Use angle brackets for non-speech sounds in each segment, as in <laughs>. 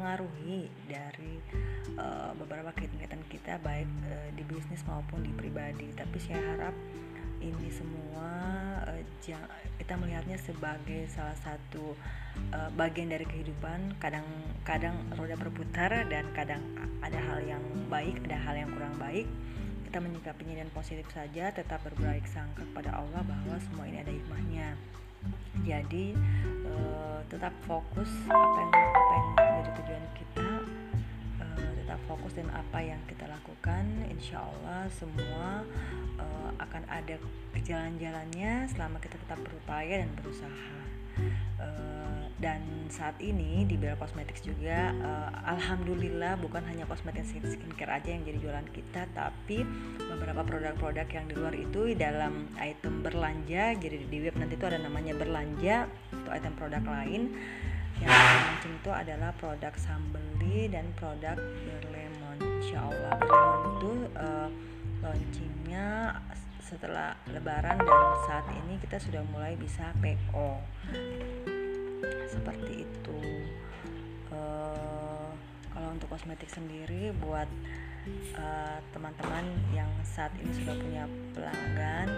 mempengaruhi dari uh, beberapa kegiatan kita baik uh, di bisnis maupun di pribadi. Tapi saya harap ini semua uh, kita melihatnya sebagai salah satu uh, bagian dari kehidupan. Kadang-kadang roda berputar dan kadang ada hal yang baik ada hal yang kurang baik. Kita menyikapinya dan positif saja tetap berbaik sangka kepada Allah bahwa semua ini ada hikmahnya. Jadi uh, tetap fokus apa yang apa yang tujuan kita uh, tetap fokus dan apa yang kita lakukan insya Allah semua uh, akan ada jalan-jalannya selama kita tetap berupaya dan berusaha. Uh, dan saat ini di Bella Cosmetics juga uh, alhamdulillah bukan hanya kosmetik skincare aja yang jadi jualan kita tapi beberapa produk-produk yang di luar itu dalam item berlanja jadi di web nanti itu ada namanya berlanja atau item produk lain yang launching itu adalah produk sambeli dan produk berlemon. Insya Allah berlemon itu uh, launchingnya setelah lebaran dan saat ini kita sudah mulai bisa PO seperti itu. Uh, kalau untuk kosmetik sendiri buat eh, teman-teman uh, yang saat ini sudah punya pelanggan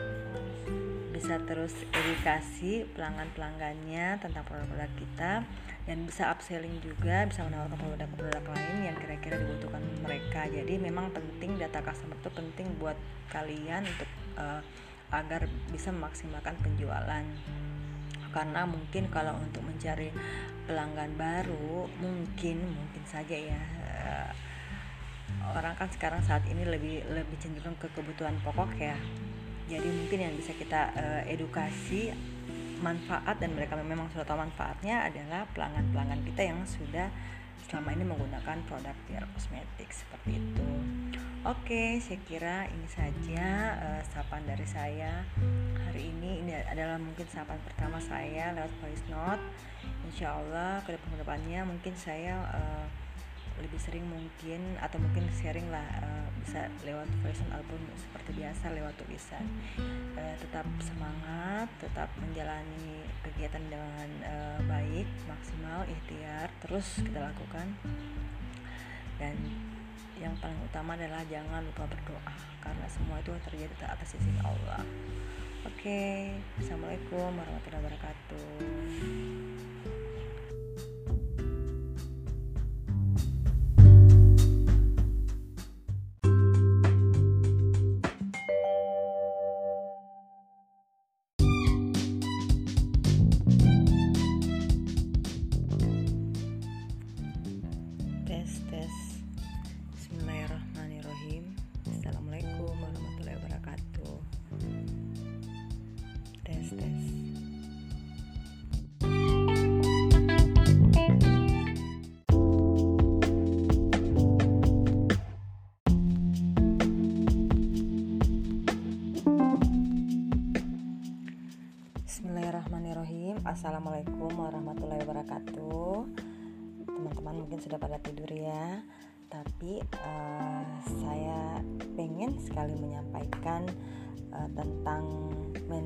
bisa terus edukasi pelanggan-pelanggannya tentang produk-produk kita dan bisa upselling juga bisa menawarkan produk-produk lain yang kira-kira dibutuhkan mereka. Jadi memang penting data customer itu penting buat kalian untuk uh, agar bisa memaksimalkan penjualan. Karena mungkin kalau untuk mencari pelanggan baru mungkin mungkin saja ya uh, orang kan sekarang saat ini lebih lebih cenderung ke kebutuhan pokok ya. Jadi mungkin yang bisa kita uh, edukasi manfaat dan mereka memang sudah tahu manfaatnya adalah pelanggan-pelanggan kita yang sudah selama ini menggunakan produk PR kosmetik seperti itu. Oke, saya kira ini saja uh, sapan dari saya hari ini. Ini adalah mungkin sapan pertama saya lewat voice note. Insya Allah ke depan-depannya mungkin saya uh, lebih sering mungkin atau mungkin sharing lah uh, bisa lewat voice album seperti biasa lewat tulisan. Uh, tetap semangat tetap menjalani kegiatan dengan uh, baik maksimal ikhtiar terus kita lakukan. Dan yang paling utama adalah jangan lupa berdoa karena semua itu terjadi atas izin Allah. Oke okay. assalamualaikum warahmatullahi wabarakatuh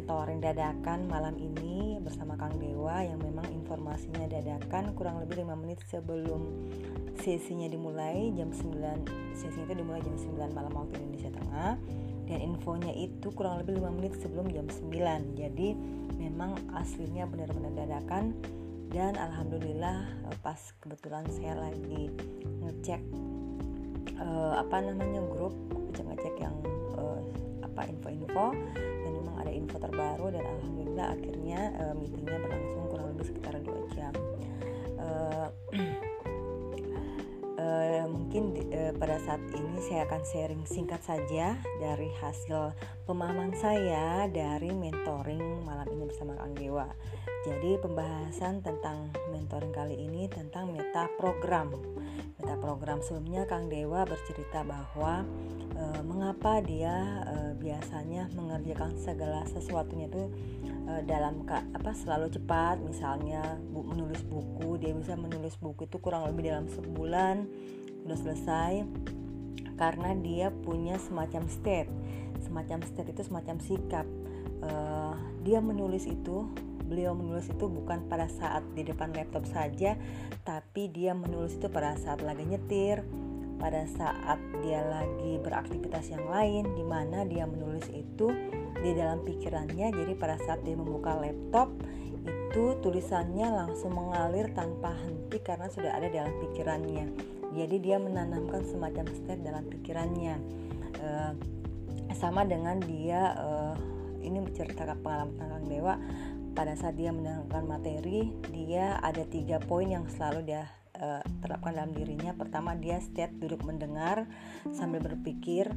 mentoring dadakan malam ini bersama Kang Dewa Yang memang informasinya dadakan kurang lebih 5 menit sebelum sesinya dimulai Jam 9 Sesinya itu dimulai jam 9 malam waktu Indonesia Tengah. Dan infonya itu kurang lebih 5 menit sebelum jam 9 jadi memang aslinya benar-benar dadakan. Dan alhamdulillah eh, pas kebetulan saya lagi ngecek uh, apa namanya grup ngecek ngecek yang uh, apa info-info. Dan ada info terbaru dan alhamdulillah akhirnya uh, meetingnya berlangsung kurang lebih sekitar dua jam. Uh, <clears throat> uh, mungkin uh, pada saat ini saya akan sharing singkat saja dari hasil pemahaman saya dari mentoring malam ini bersama Kang Dewa. Jadi pembahasan tentang mentoring kali ini tentang meta program. Meta program sebelumnya Kang Dewa bercerita bahwa e, mengapa dia biasanya mengerjakan segala sesuatunya itu uh, dalam apa selalu cepat. Misalnya bu, menulis buku dia bisa menulis buku itu kurang lebih dalam sebulan sudah selesai. Karena dia punya semacam state. Semacam state itu semacam sikap. Uh, dia menulis itu beliau menulis itu bukan pada saat di depan laptop saja tapi dia menulis itu pada saat lagi nyetir pada saat dia lagi beraktivitas yang lain di mana dia menulis itu di dalam pikirannya. Jadi pada saat dia membuka laptop itu tulisannya langsung mengalir tanpa henti karena sudah ada dalam pikirannya. Jadi dia menanamkan semacam state dalam pikirannya. Uh, sama dengan dia uh, ini menceritakan pengalaman tentang dewa. Pada saat dia mendengarkan materi dia ada tiga poin yang selalu dia uh, terapkan dalam dirinya. Pertama dia state duduk mendengar sambil berpikir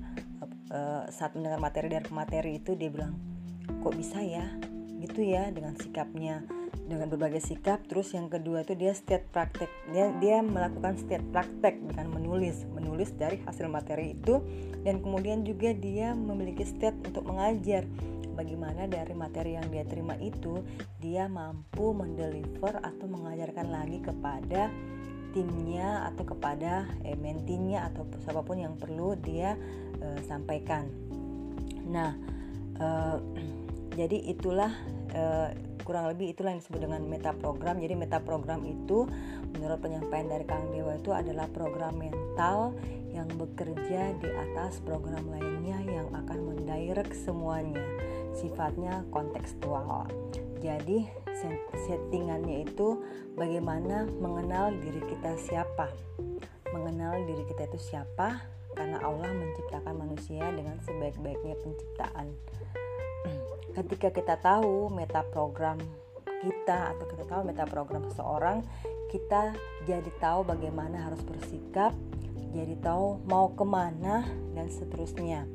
uh, saat mendengar materi dari materi itu dia bilang kok bisa ya? Gitu ya dengan sikapnya dengan berbagai sikap. Terus yang kedua itu dia state praktek dia dia melakukan state praktek dengan menulis menulis dari hasil materi itu. Dan kemudian juga dia memiliki state untuk mengajar. Bagaimana dari materi yang dia terima itu dia mampu mendeliver atau mengajarkan lagi kepada timnya atau kepada eh, mentinya atau siapa pun yang perlu dia eh, sampaikan. Nah, eh, <clears throat> jadi itulah eh, kurang lebih itulah yang disebut dengan meta program. Jadi meta program itu menurut penyampaian dari Kang Dewa itu adalah program mental yang bekerja di atas program lainnya yang akan mendirect semuanya. Sifatnya kontekstual. Jadi settingannya itu bagaimana mengenal diri kita siapa. Mengenal diri kita itu siapa? Karena Allah menciptakan manusia dengan sebaik-baiknya penciptaan. <clears throat> Ketika kita tahu meta program kita atau kita tahu meta program seseorang kita jadi tahu bagaimana harus bersikap jadi tahu mau ke mana dan seterusnya.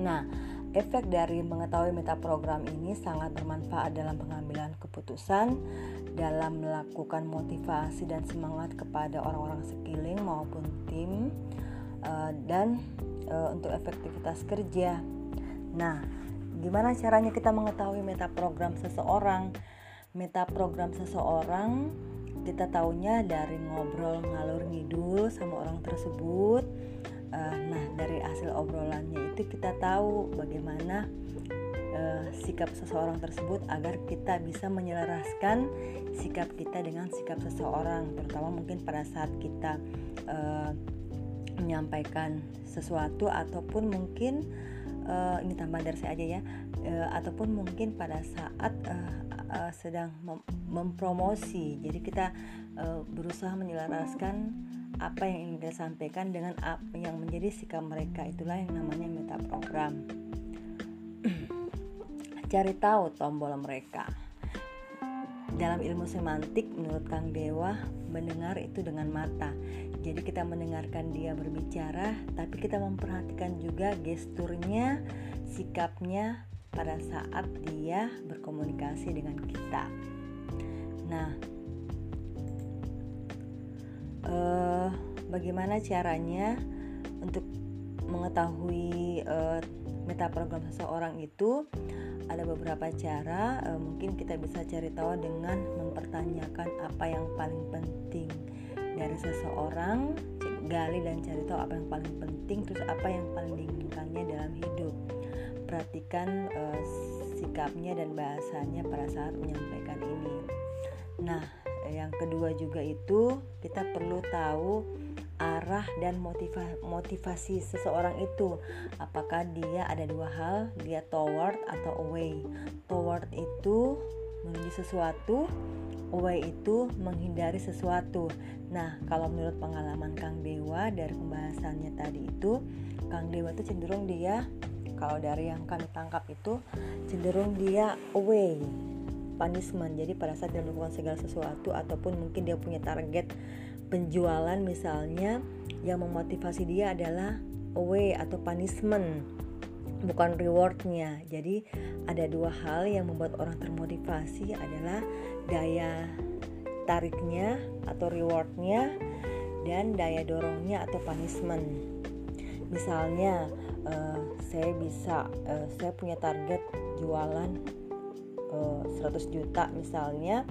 Nah Efek dari mengetahui meta program ini sangat bermanfaat dalam pengambilan keputusan, dalam melakukan motivasi dan semangat kepada orang-orang sekeliling maupun tim, uh, dan uh, untuk efektivitas kerja. Nah, gimana caranya kita mengetahui meta program seseorang? Meta program seseorang kita tahunya dari ngobrol ngalur ngidul sama orang tersebut uh, nah dari hasil obrolannya itu kita tahu bagaimana uh, sikap seseorang tersebut agar kita bisa menyelaraskan sikap kita dengan sikap seseorang terutama mungkin pada saat kita uh, menyampaikan sesuatu ataupun mungkin uh, ini tambah dari saya aja ya uh, ataupun mungkin pada saat uh, uh, sedang mem mempromosi. Jadi kita uh, berusaha menyelaraskan apa yang ingin kita sampaikan dengan apa yang menjadi sikap mereka. Itulah yang namanya meta program. <clears throat> Cari tahu tombol mereka. Dalam ilmu semantik menurut Kang Dewa mendengar itu dengan mata. Jadi kita mendengarkan dia berbicara tapi kita memperhatikan juga gesturnya sikapnya pada saat dia berkomunikasi dengan kita. Nah uh, bagaimana caranya untuk mengetahui uh, meta program seseorang itu? Ada beberapa cara uh, mungkin kita bisa cari tahu dengan mempertanyakan apa yang paling penting dari seseorang gali dan cari tahu apa yang paling penting terus apa yang paling diinginkannya dalam hidup. Perhatikan uh, sikapnya dan bahasanya pada saat menyampaikan ini. Nah yang kedua juga itu kita perlu tahu arah dan motiva motivasi seseorang itu. Apakah dia ada dua hal? Dia toward atau away? Toward itu menuju sesuatu away itu menghindari sesuatu. Nah kalau menurut pengalaman Kang Dewa dari pembahasannya tadi itu Kang Dewa itu cenderung dia kalau dari yang kami tangkap itu cenderung dia away punishment. Jadi pada saat dia melakukan segala sesuatu ataupun mungkin dia punya target penjualan misalnya yang memotivasi dia adalah away atau punishment bukan rewardnya. Jadi ada dua hal yang membuat orang termotivasi adalah daya tariknya atau rewardnya dan daya dorongnya atau punishment. Misalnya uh, saya bisa uh, saya punya target jualan uh, 100 juta misalnya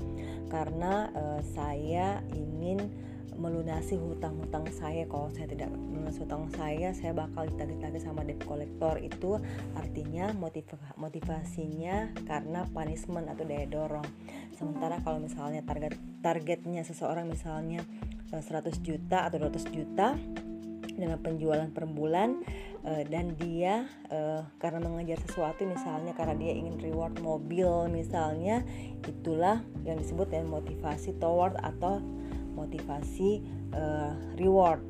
karena uh, saya ingin melunasi hutang-hutang saya. Kalau saya tidak melunasi hutang saya saya bakal ditagih-tagih sama debt collector. Itu artinya motiv motivasinya karena punishment atau daya dorong. Sementara kalau misalnya target targetnya seseorang misalnya 100 eh, juta atau 200 juta dengan penjualan per bulan uh, dan dia uh, karena mengejar sesuatu misalnya karena dia ingin reward mobil misalnya itulah yang disebut dengan motivasi toward atau motivasi uh, reward.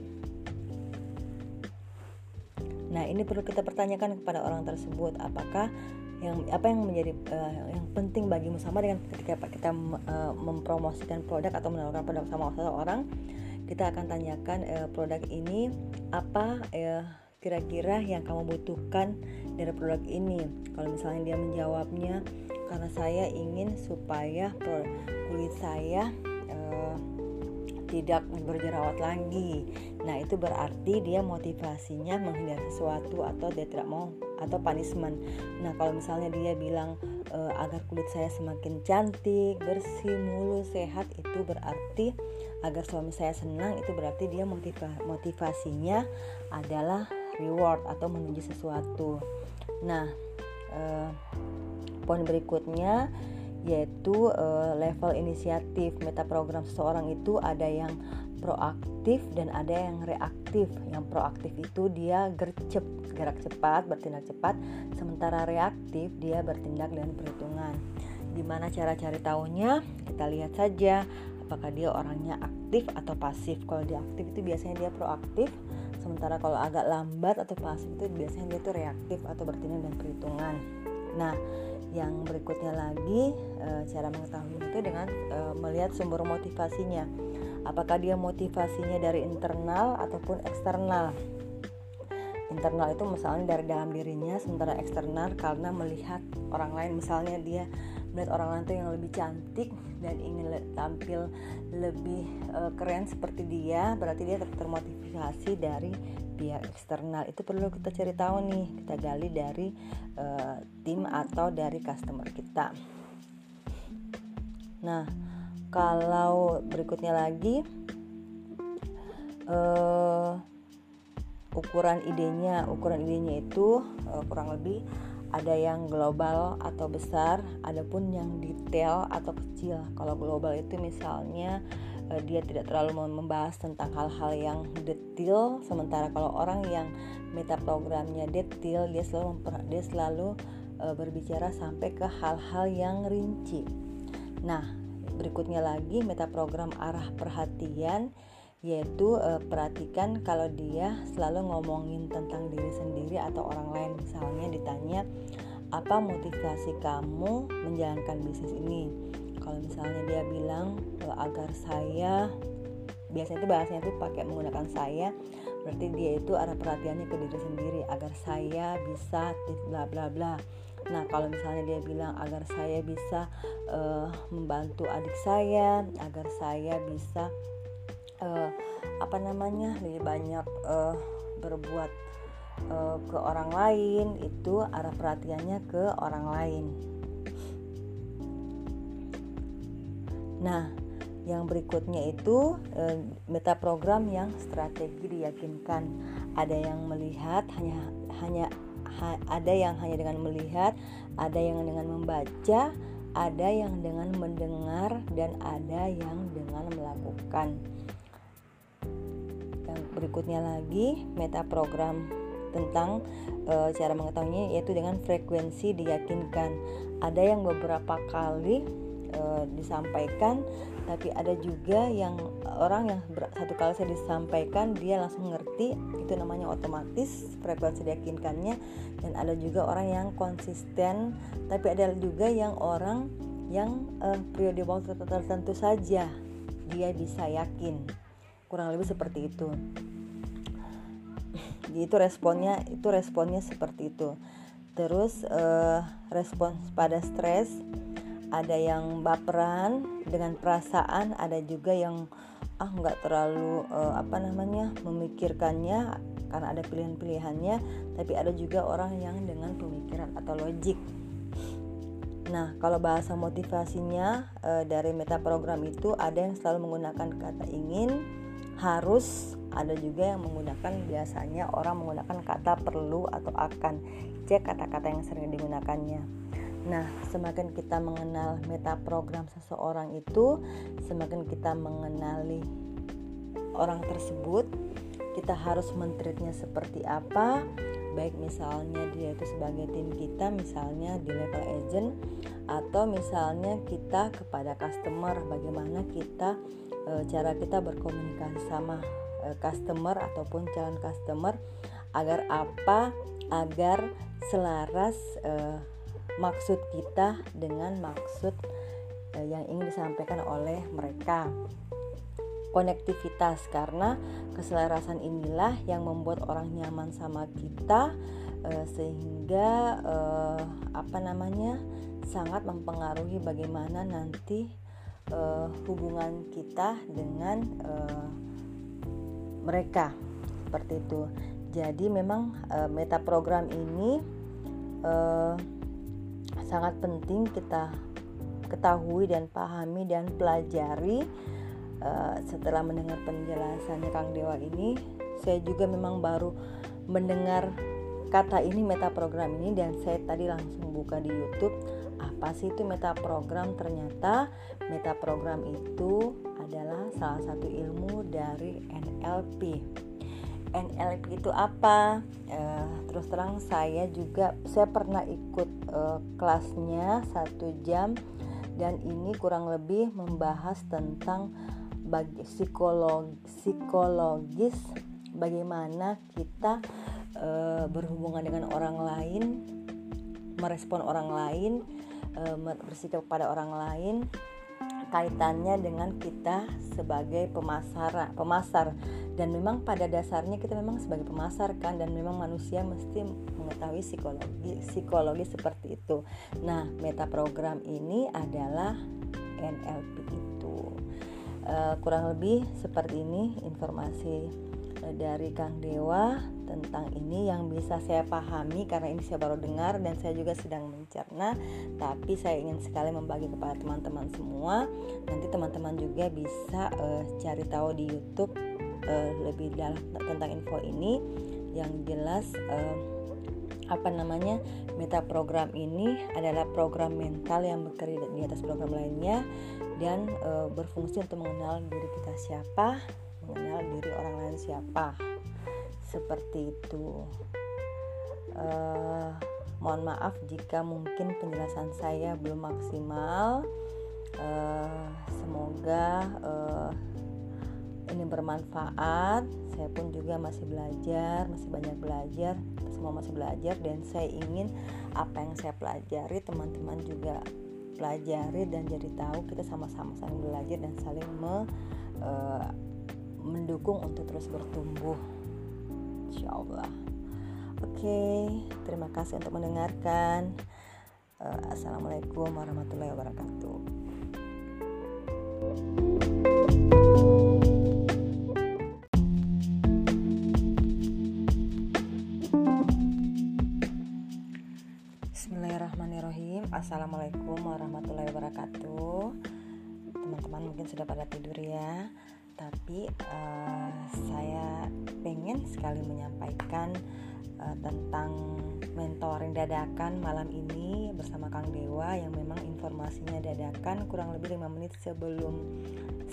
Nah, ini perlu kita pertanyakan kepada orang tersebut apakah yang apa yang menjadi uh, yang penting bagimu sama dengan ketika kita uh, mempromosikan produk atau menawarkan produk sama seseorang kita akan tanyakan uh, produk ini apa uh, kira-kira yang kamu butuhkan dari produk ini kalau misalnya dia menjawabnya karena saya ingin supaya kulit saya uh, tidak berjerawat lagi. Nah, itu berarti dia motivasinya menghindari sesuatu atau dia tidak mau atau punishment. Nah, kalau misalnya dia bilang e, agar kulit saya semakin cantik, bersih, mulus, sehat, itu berarti agar suami saya senang, itu berarti dia motiva motivasinya adalah reward atau menuju sesuatu. Nah, e, poin berikutnya yaitu uh, level inisiatif meta program seseorang itu ada yang proaktif dan ada yang reaktif. Yang proaktif itu dia gercep, gerak cepat, bertindak cepat, sementara reaktif dia bertindak dengan perhitungan. Gimana cara cari tahunya? Kita lihat saja apakah dia orangnya aktif atau pasif. Kalau dia aktif itu biasanya dia proaktif, sementara kalau agak lambat atau pasif itu biasanya dia tuh reaktif atau bertindak dengan perhitungan. Nah, yang berikutnya lagi e, cara mengetahui itu dengan e, melihat sumber motivasinya. Apakah dia motivasinya dari internal ataupun eksternal? Internal itu misalnya dari dalam dirinya sementara eksternal karena melihat orang lain. Misalnya dia melihat orang lain itu yang lebih cantik dan ingin tampil lebih e, keren seperti dia berarti dia termotivasi dari pihak eksternal. Itu perlu kita cari tahu nih kita gali dari uh, tim atau dari customer kita. Nah kalau berikutnya lagi uh, ukuran idenya. Ukuran idenya itu uh, kurang lebih ada yang global atau besar, adapun yang detail atau kecil. Kalau global itu misalnya dia tidak terlalu membahas tentang hal-hal yang detail. Sementara kalau orang yang meta programnya detail dia selalu dia selalu uh, berbicara sampai ke hal-hal yang rinci. Nah berikutnya lagi meta program arah perhatian yaitu uh, perhatikan kalau dia selalu ngomongin tentang diri sendiri atau orang lain. Misalnya ditanya apa motivasi kamu menjalankan bisnis ini kalau misalnya dia bilang e, agar saya biasanya itu bahasanya itu pakai menggunakan saya berarti dia itu arah perhatiannya ke diri sendiri agar saya bisa bla bla bla. Nah kalau misalnya dia bilang agar saya bisa uh, membantu adik saya agar saya bisa uh, apa namanya lebih banyak uh, berbuat uh, ke orang lain itu arah perhatiannya ke orang lain Nah, yang berikutnya itu e, meta program yang strategi diyakinkan. Ada yang melihat hanya hanya ha, ada yang hanya dengan melihat, ada yang dengan membaca, ada yang dengan mendengar dan ada yang dengan melakukan. Yang berikutnya lagi meta program tentang e, cara mengetahuinya yaitu dengan frekuensi diyakinkan. Ada yang beberapa kali e, disampaikan tapi ada juga yang orang yang satu kali saya disampaikan dia langsung ngerti itu namanya otomatis frekuensi diyakinkannya. Dan ada juga orang yang konsisten tapi ada juga yang orang yang uh, periode waktu tertentu saja dia bisa yakin. Kurang lebih seperti itu. Jadi itu responnya itu responnya seperti itu. Terus uh, respons pada stres ada yang baperan dengan perasaan ada juga yang ah nggak terlalu uh, apa namanya memikirkannya karena ada pilihan-pilihannya tapi ada juga orang yang dengan pemikiran atau logik Nah, kalau bahasa motivasinya e, dari meta program itu ada yang selalu menggunakan kata ingin, harus, ada juga yang menggunakan biasanya orang menggunakan kata perlu atau akan. Cek kata-kata yang sering digunakannya. Nah, semakin kita mengenal meta program seseorang itu, semakin kita mengenali orang tersebut, kita harus mentreatnya seperti apa, baik misalnya dia itu sebagai tim kita misalnya di level agent atau misalnya kita kepada customer bagaimana kita e, cara kita berkomunikasi sama e, customer ataupun calon customer agar apa? Agar selaras e, maksud kita dengan maksud e, yang ingin disampaikan oleh mereka konektivitas karena keselarasan inilah yang membuat orang nyaman sama kita uh, sehingga uh, apa namanya sangat mempengaruhi bagaimana nanti hubungan kita dengan mereka seperti itu. Jadi memang meta program ini sangat penting kita ketahui dan pahami dan pelajari Eh, setelah mendengar penjelasannya Kang Dewa ini saya juga memang baru mendengar kata ini meta program ini dan saya tadi langsung buka di YouTube apa sih itu meta program? Ternyata meta program itu adalah salah satu ilmu dari NLP NLP itu apa? Uh, terus terang saya juga saya pernah ikut uh, kelasnya satu jam dan ini kurang lebih membahas tentang bagi psikolog psikologis bagaimana kita e, berhubungan dengan orang lain merespon orang lain e, bersikap pada orang lain kaitannya dengan kita sebagai pemasar pemasar dan memang pada dasarnya kita memang sebagai pemasar kan dan memang manusia mesti mengetahui psikologi psikologi seperti itu. Nah, meta program ini adalah NLP itu uh, kurang lebih seperti ini informasi dari Kang Dewa tentang ini yang bisa saya pahami karena ini saya baru dengar dan saya juga sedang mencerna tapi saya ingin sekali membagi kepada teman-teman semua. Nanti teman-teman juga bisa uh, cari tahu di YouTube uh, lebih dalam tentang info ini yang jelas uh, apa namanya meta program ini adalah program mental yang bekerja di atas program lainnya dan e, berfungsi untuk mengenal diri kita siapa, mengenal diri orang lain siapa. Seperti itu. E, mohon maaf jika mungkin penjelasan saya belum maksimal. E, semoga e, ini bermanfaat. Saya pun juga masih belajar, masih banyak belajar. Semua masih belajar dan saya ingin apa yang saya pelajari teman-teman juga pelajari dan jadi tahu kita sama-sama saling belajar dan saling me, uh, mendukung untuk terus bertumbuh. Insya Allah oke terima kasih untuk mendengarkan. Uh, assalamualaikum warahmatullahi wabarakatuh. Assalamualaikum warahmatullahi wabarakatuh. Teman-teman mungkin sudah pada tidur ya Tapi uh, saya pengen sekali menyampaikan uh, tentang mentoring dadakan malam ini bersama Kang Dewa Yang memang informasinya dadakan kurang lebih 5 menit sebelum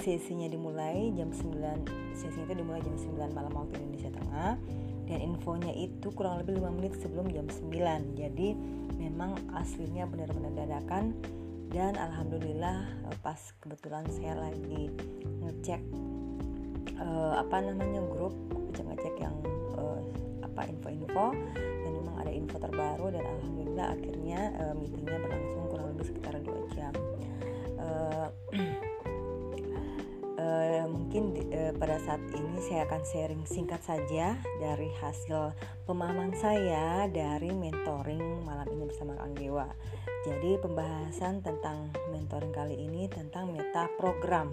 sesinya dimulai Jam 9 Sesinya itu dimulai jam 9 malam waktu Indonesia Tengah. Dan infonya itu kurang lebih 5 menit sebelum jam 9 Jadi memang aslinya benar-benar dadakan. Dan alhamdulillah eh, pas kebetulan saya lagi ngecek uh, apa namanya grup ngecek ngecek yang uh, apa info-info. Dan memang ada info terbaru dan alhamdulillah akhirnya uh, meetingnya berlangsung kurang lebih sekitar dua jam. Uh, <clears throat> uh, mungkin uh, pada saat ini saya akan sharing singkat saja dari hasil pemahaman saya dari mentoring malam ini bersama Kang Dewa. Jadi pembahasan tentang mentoring kali ini tentang meta program.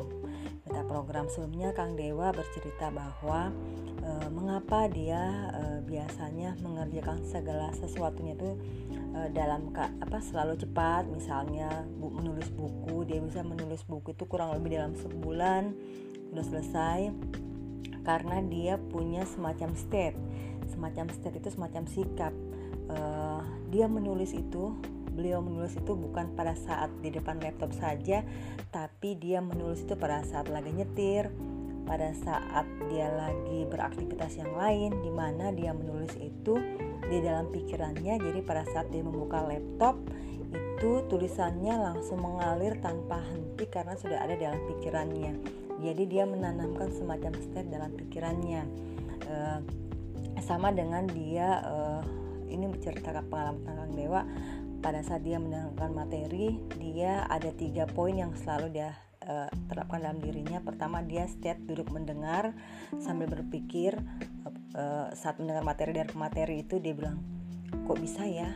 Meta program sebelumnya Kang Dewa bercerita bahwa e, mengapa dia e, biasanya mengerjakan segala sesuatunya itu uh, dalam apa selalu cepat. Misalnya bu, menulis buku dia bisa menulis buku itu kurang lebih dalam sebulan sudah selesai. Karena dia punya semacam state. Semacam state itu semacam sikap. Uh, dia menulis itu beliau menulis itu bukan pada saat di depan laptop saja tapi dia menulis itu pada saat lagi nyetir pada saat dia lagi beraktivitas yang lain di mana dia menulis itu di dalam pikirannya. Jadi pada saat dia membuka laptop itu tulisannya langsung mengalir tanpa henti karena sudah ada dalam pikirannya. Jadi dia menanamkan semacam state dalam pikirannya. Uh, sama dengan dia uh, ini menceritakan pengalaman tentang dewa. Pada saat dia mendengarkan materi dia ada tiga poin yang selalu dia uh, terapkan dalam dirinya. Pertama dia state duduk mendengar sambil berpikir saat mendengar materi dari materi itu dia bilang kok bisa ya?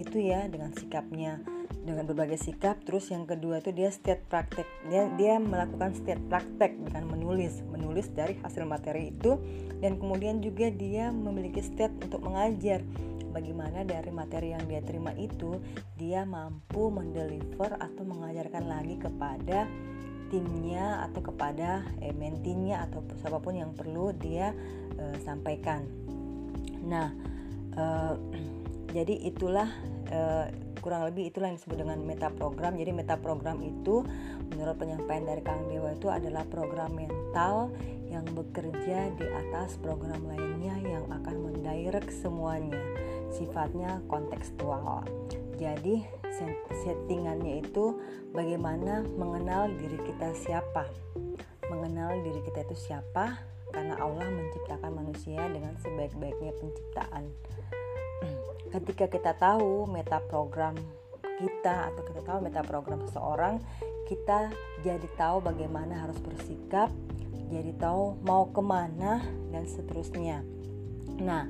Gitu ya dengan sikapnya dengan berbagai sikap. Terus yang kedua itu dia state praktek dia dia melakukan state praktek dengan menulis. Menulis dari hasil materi itu dan kemudian juga dia memiliki state untuk mengajar. Bagaimana dari materi yang dia terima itu dia mampu mendeliver atau mengajarkan lagi kepada timnya atau kepada eh, mentinya atau siapa pun yang perlu dia eh, sampaikan. Nah, eh, <clears throat> jadi itulah eh, kurang lebih itulah yang disebut dengan meta program. Jadi meta program itu menurut penyampaian dari Kang Dewa itu adalah program mental yang bekerja di atas program lainnya yang akan mendirect semuanya sifatnya kontekstual. Jadi settingannya itu bagaimana mengenal diri kita siapa. Mengenal diri kita itu siapa karena Allah menciptakan manusia dengan sebaik-baiknya penciptaan. <clears throat> Ketika kita tahu meta program kita atau kita tahu meta program seseorang, kita jadi tahu bagaimana harus bersikap, jadi tahu mau ke mana dan seterusnya. Nah,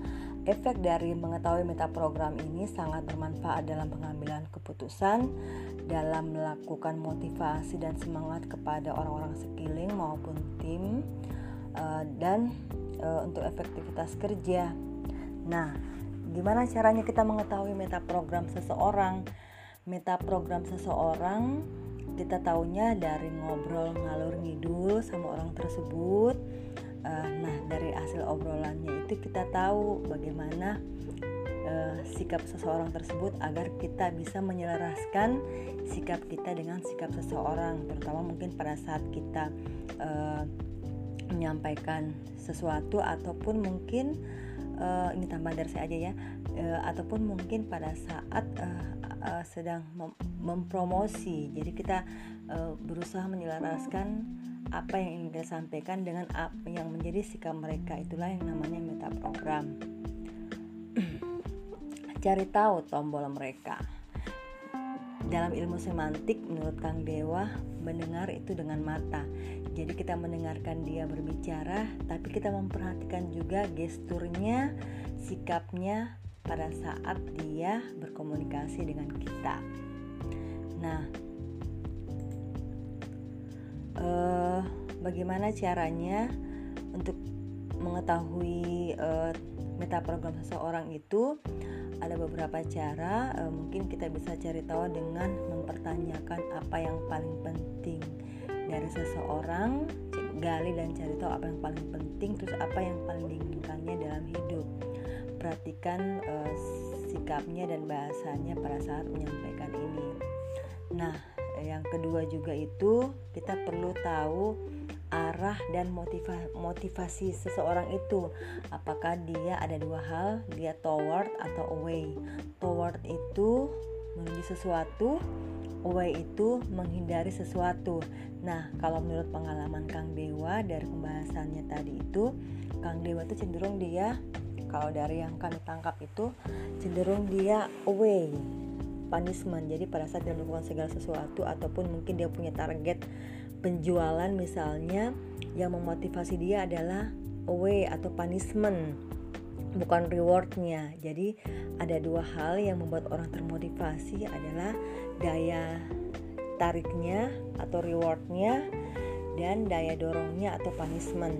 Efek dari mengetahui meta program ini sangat bermanfaat dalam pengambilan keputusan, dalam melakukan motivasi dan semangat kepada orang-orang sekeliling maupun tim, uh, dan uh, untuk efektivitas kerja. Nah, gimana caranya kita mengetahui meta program seseorang? Meta program seseorang kita tahunya dari ngobrol ngalur ngidul sama orang tersebut uh, nah dari hasil obrolannya itu kita tahu bagaimana uh, sikap seseorang tersebut agar kita bisa menyelaraskan sikap kita dengan sikap seseorang terutama mungkin pada saat kita uh, menyampaikan sesuatu ataupun mungkin uh, ini tambahan dari saya aja ya uh, ataupun mungkin pada saat uh, uh, sedang mem mempromosi. Jadi kita uh, berusaha menyelaraskan apa yang ingin kita sampaikan dengan apa yang menjadi sikap mereka. Itulah yang namanya meta program. <clears throat> Cari tahu tombol mereka. Dalam ilmu semantik menurut Kang Dewa mendengar itu dengan mata. Jadi kita mendengarkan dia berbicara tapi kita memperhatikan juga gesturnya sikapnya pada saat dia berkomunikasi dengan kita. Nah uh, bagaimana caranya untuk mengetahui uh, meta program seseorang itu? Ada beberapa cara uh, mungkin kita bisa cari tahu dengan mempertanyakan apa yang paling penting dari seseorang gali dan cari tahu apa yang paling penting terus apa yang paling diinginkannya dalam hidup perhatikan uh, sikapnya dan bahasanya pada saat menyampaikan ini. Nah yang kedua juga itu kita perlu tahu arah dan motiva motivasi seseorang itu. Apakah dia ada dua hal? Dia toward atau away? Toward itu menuju sesuatu away itu menghindari sesuatu. Nah kalau menurut pengalaman Kang Dewa dari pembahasannya tadi itu Kang Dewa itu cenderung dia kalau dari yang kami tangkap itu cenderung dia away punishment. Jadi pada saat dia melakukan segala sesuatu ataupun mungkin dia punya target penjualan misalnya yang memotivasi dia adalah away atau punishment bukan rewardnya. Jadi ada dua hal yang membuat orang termotivasi adalah daya tariknya atau rewardnya dan daya dorongnya atau punishment.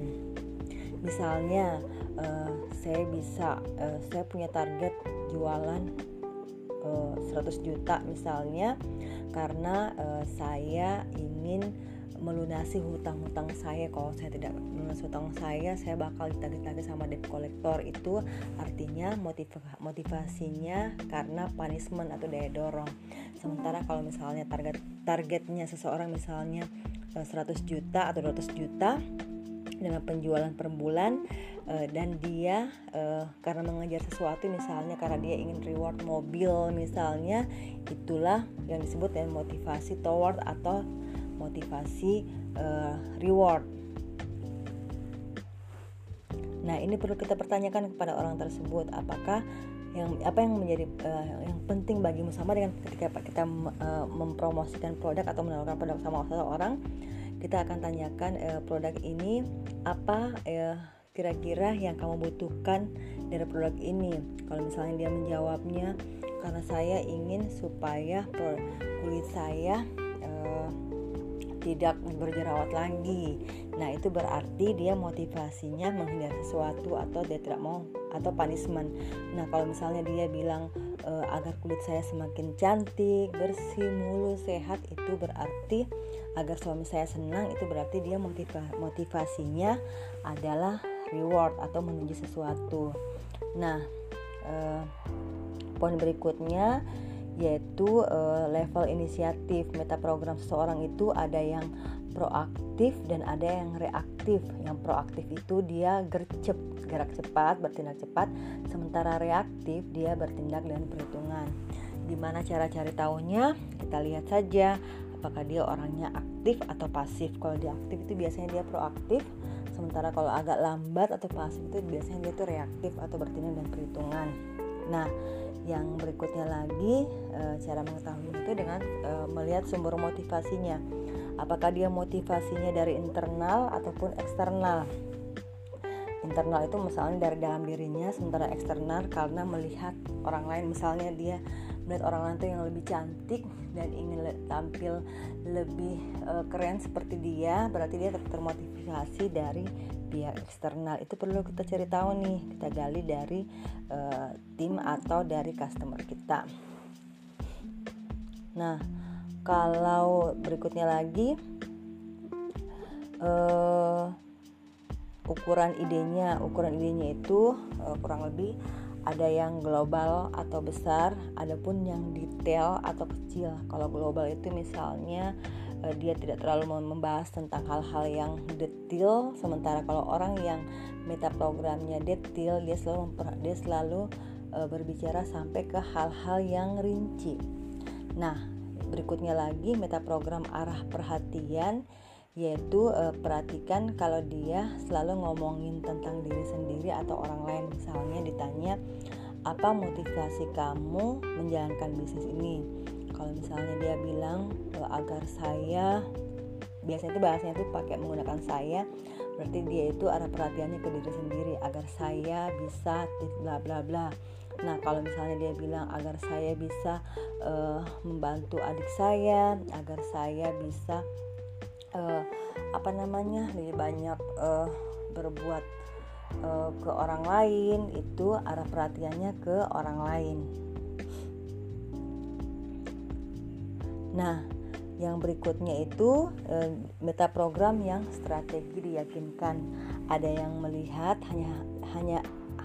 Misalnya uh, saya bisa uh, saya punya target jualan uh, eh, 100 juta misalnya karena uh, saya ingin melunasi hutang-hutang saya. Kalau saya tidak melunasi hutang saya saya bakal ditagih-tagih sama debt collector. Itu artinya motiv motivasinya karena punishment atau daya dorong. Sementara kalau misalnya target targetnya seseorang misalnya 100 eh, juta atau 200 juta dengan penjualan per bulan uh, dan dia uh, karena mengejar sesuatu misalnya karena dia ingin reward mobil misalnya itulah yang disebut dengan motivasi toward atau motivasi uh, reward. Nah, ini perlu kita pertanyakan kepada orang tersebut apakah yang apa yang menjadi uh, yang penting bagimu sama dengan ketika kita uh, mempromosikan produk atau menawarkan produk sama seseorang kita akan tanyakan uh, produk ini apa uh, kira-kira yang kamu butuhkan dari produk ini kalau misalnya dia menjawabnya karena saya ingin supaya kulit saya uh, tidak berjerawat lagi. Nah, itu berarti dia motivasinya menghindari sesuatu atau dia tidak mau atau punishment. Nah, kalau misalnya dia bilang e, agar kulit saya semakin cantik, bersih, mulus, sehat, itu berarti agar suami saya senang, itu berarti dia motiva motivasinya adalah reward atau menuju sesuatu. Nah, e, poin berikutnya yaitu uh, level inisiatif. Meta program seseorang itu ada yang proaktif dan ada yang reaktif. Yang proaktif itu dia gercep gerak cepat bertindak cepat. Sementara reaktif dia bertindak dengan perhitungan. Gimana cara cari tahunya kita lihat saja. Apakah dia orangnya aktif atau pasif? Kalau dia aktif itu biasanya dia proaktif sementara kalau agak lambat atau pasif itu biasanya dia itu reaktif atau bertindak dengan perhitungan. Nah yang berikutnya lagi e, cara mengetahui itu dengan e, melihat sumber motivasinya. Apakah dia motivasinya dari internal ataupun eksternal? Internal itu misalnya dari dalam dirinya sementara eksternal karena melihat orang lain. Misalnya dia melihat orang lain itu yang lebih cantik dan ingin tampil lebih uh, keren seperti dia berarti dia termotivasi dari pihak eksternal. Itu perlu kita cari tahu nih kita gali dari uh, tim atau dari customer kita. Nah kalau berikutnya lagi uh, ukuran idenya. Ukuran idenya itu uh, kurang lebih ada yang global atau besar, adapun yang detail atau kecil. Kalau global itu misalnya uh, dia tidak terlalu membahas tentang hal-hal yang detail sementara kalau orang yang meta programnya detail dia selalu dia selalu uh, berbicara sampai ke hal-hal yang rinci nah berikutnya lagi meta program arah perhatian yaitu uh, perhatikan kalau dia selalu ngomongin tentang diri sendiri atau orang lain. Misalnya ditanya apa motivasi kamu menjalankan bisnis ini? Kalau misalnya dia bilang e, agar saya biasanya itu bahasanya itu pakai menggunakan saya berarti dia itu arah perhatiannya ke diri sendiri. Agar saya bisa bla bla bla. Nah kalau misalnya dia bilang agar saya bisa uh, membantu adik saya agar saya bisa uh, apa namanya lebih banyak uh, berbuat uh, ke orang lain itu arah perhatiannya ke orang lain Nah, yang berikutnya itu e, meta program yang strategi diyakinkan. Ada yang melihat hanya hanya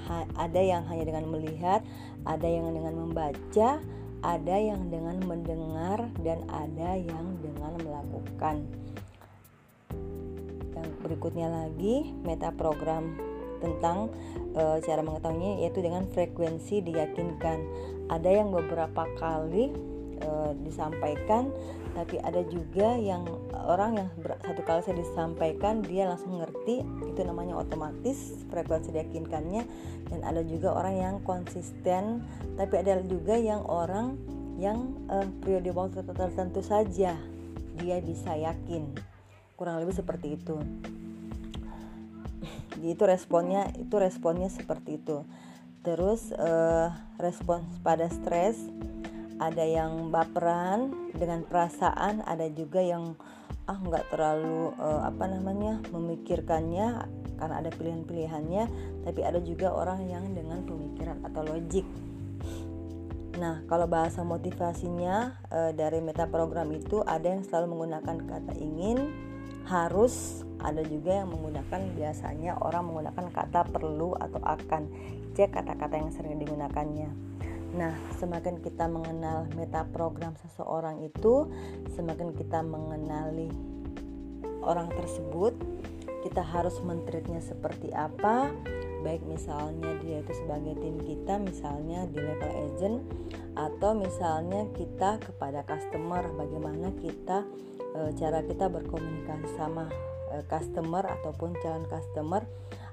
ha, ada yang hanya dengan melihat, ada yang dengan membaca, ada yang dengan mendengar dan ada yang dengan melakukan. Yang berikutnya lagi meta program tentang e, cara mengetahuinya yaitu dengan frekuensi diyakinkan. Ada yang beberapa kali e, disampaikan tapi ada juga yang orang yang satu kali saya disampaikan dia langsung ngerti itu namanya otomatis frekuensi diyakinkannya dan ada juga orang yang konsisten tapi ada juga yang orang yang e, periode waktu tertentu saja dia bisa yakin kurang lebih seperti itu. <laughs> Itu responnya itu responnya seperti itu. Terus uh, respons pada stres ada yang baperan dengan perasaan ada juga yang ah nggak terlalu uh, apa namanya memikirkannya karena ada pilihan-pilihannya tapi ada juga orang yang dengan pemikiran atau logik. Nah, kalau bahasa motivasinya e, dari meta program itu ada yang selalu menggunakan kata ingin, harus, ada juga yang menggunakan biasanya orang menggunakan kata perlu atau akan. Cek kata-kata yang sering digunakannya. Nah, semakin kita mengenal meta program seseorang itu, semakin kita mengenali orang tersebut, kita harus mentreatnya seperti apa, baik misalnya dia itu sebagai tim kita misalnya di level agent atau misalnya kita kepada customer bagaimana kita e, cara kita berkomunikasi sama e, customer ataupun calon customer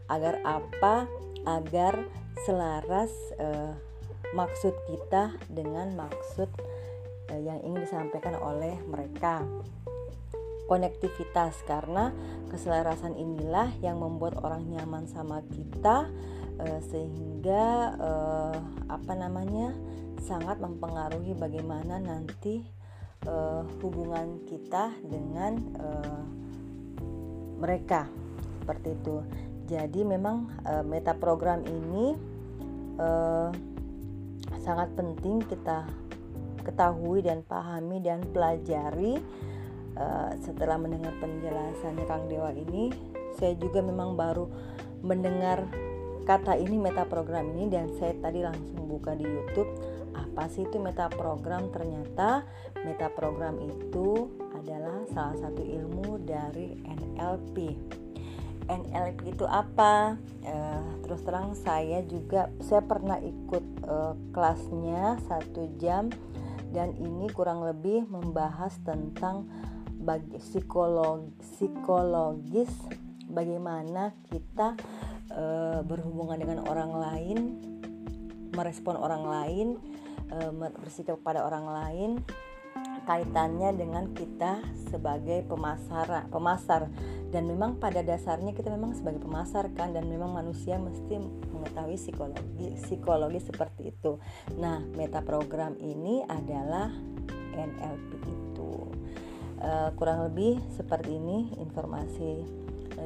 agar apa? Agar selaras e, maksud kita dengan maksud e, yang ingin disampaikan oleh mereka. Konektivitas karena keselarasan inilah yang membuat orang nyaman sama kita uh, sehingga uh, apa namanya sangat mempengaruhi bagaimana nanti uh, hubungan kita dengan uh, mereka. Seperti itu. Jadi memang uh, meta program ini uh, sangat penting kita ketahui dan pahami dan pelajari Eh, setelah mendengar penjelasannya Kang Dewa ini. Saya juga memang baru mendengar kata ini meta program ini dan saya tadi langsung buka di YouTube apa sih itu meta program ternyata meta program itu adalah salah satu ilmu dari NLP NLP itu apa? Uh, terus terang saya juga saya pernah ikut uh, kelasnya satu jam dan ini kurang lebih membahas tentang bagi psikolog psikologis bagaimana kita e, berhubungan dengan orang lain merespon orang lain e, bersikap kepada orang lain kaitannya dengan kita sebagai pemasar pemasar. Dan memang pada dasarnya kita memang sebagai pemasar kan dan memang manusia mesti mengetahui psikologi psikologi seperti itu. Nah meta program ini adalah NLP itu. Uh, kurang lebih seperti ini informasi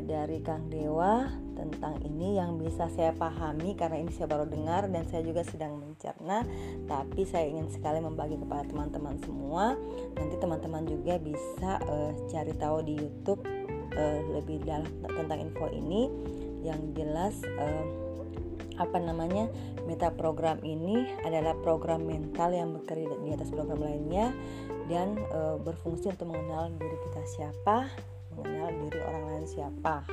dari Kang Dewa tentang ini yang bisa saya pahami karena ini saya baru dengar dan saya juga sedang mencerna. Tapi saya ingin sekali membagi kepada teman-teman semua. Nanti teman-teman juga bisa uh, cari tahu di YouTube uh, lebih dalam tentang info ini. Yang jelas uh, apa namanya meta program ini adalah program mental yang bekerja di atas program lainnya dan e, berfungsi untuk mengenal diri kita siapa mengenal diri orang lain siapa.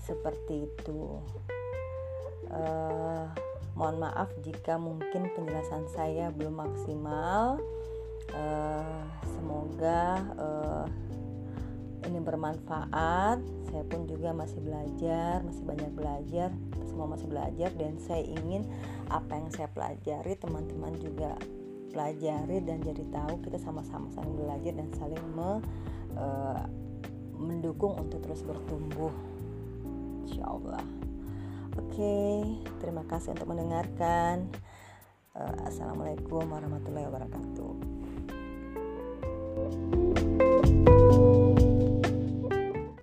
Seperti itu. E, mohon maaf jika mungkin penjelasan saya belum maksimal. E, semoga e, ini bermanfaat. Saya pun juga masih belajar masih banyak belajar semua masih belajar. Dan saya ingin apa yang saya pelajari teman-teman juga pelajari dan jadi tahu kita sama-sama saling belajar dan saling me, uh, mendukung untuk terus bertumbuh. Insya Allah. Oke okay, terima kasih untuk mendengarkan. Uh, assalamualaikum warahmatullahi wabarakatuh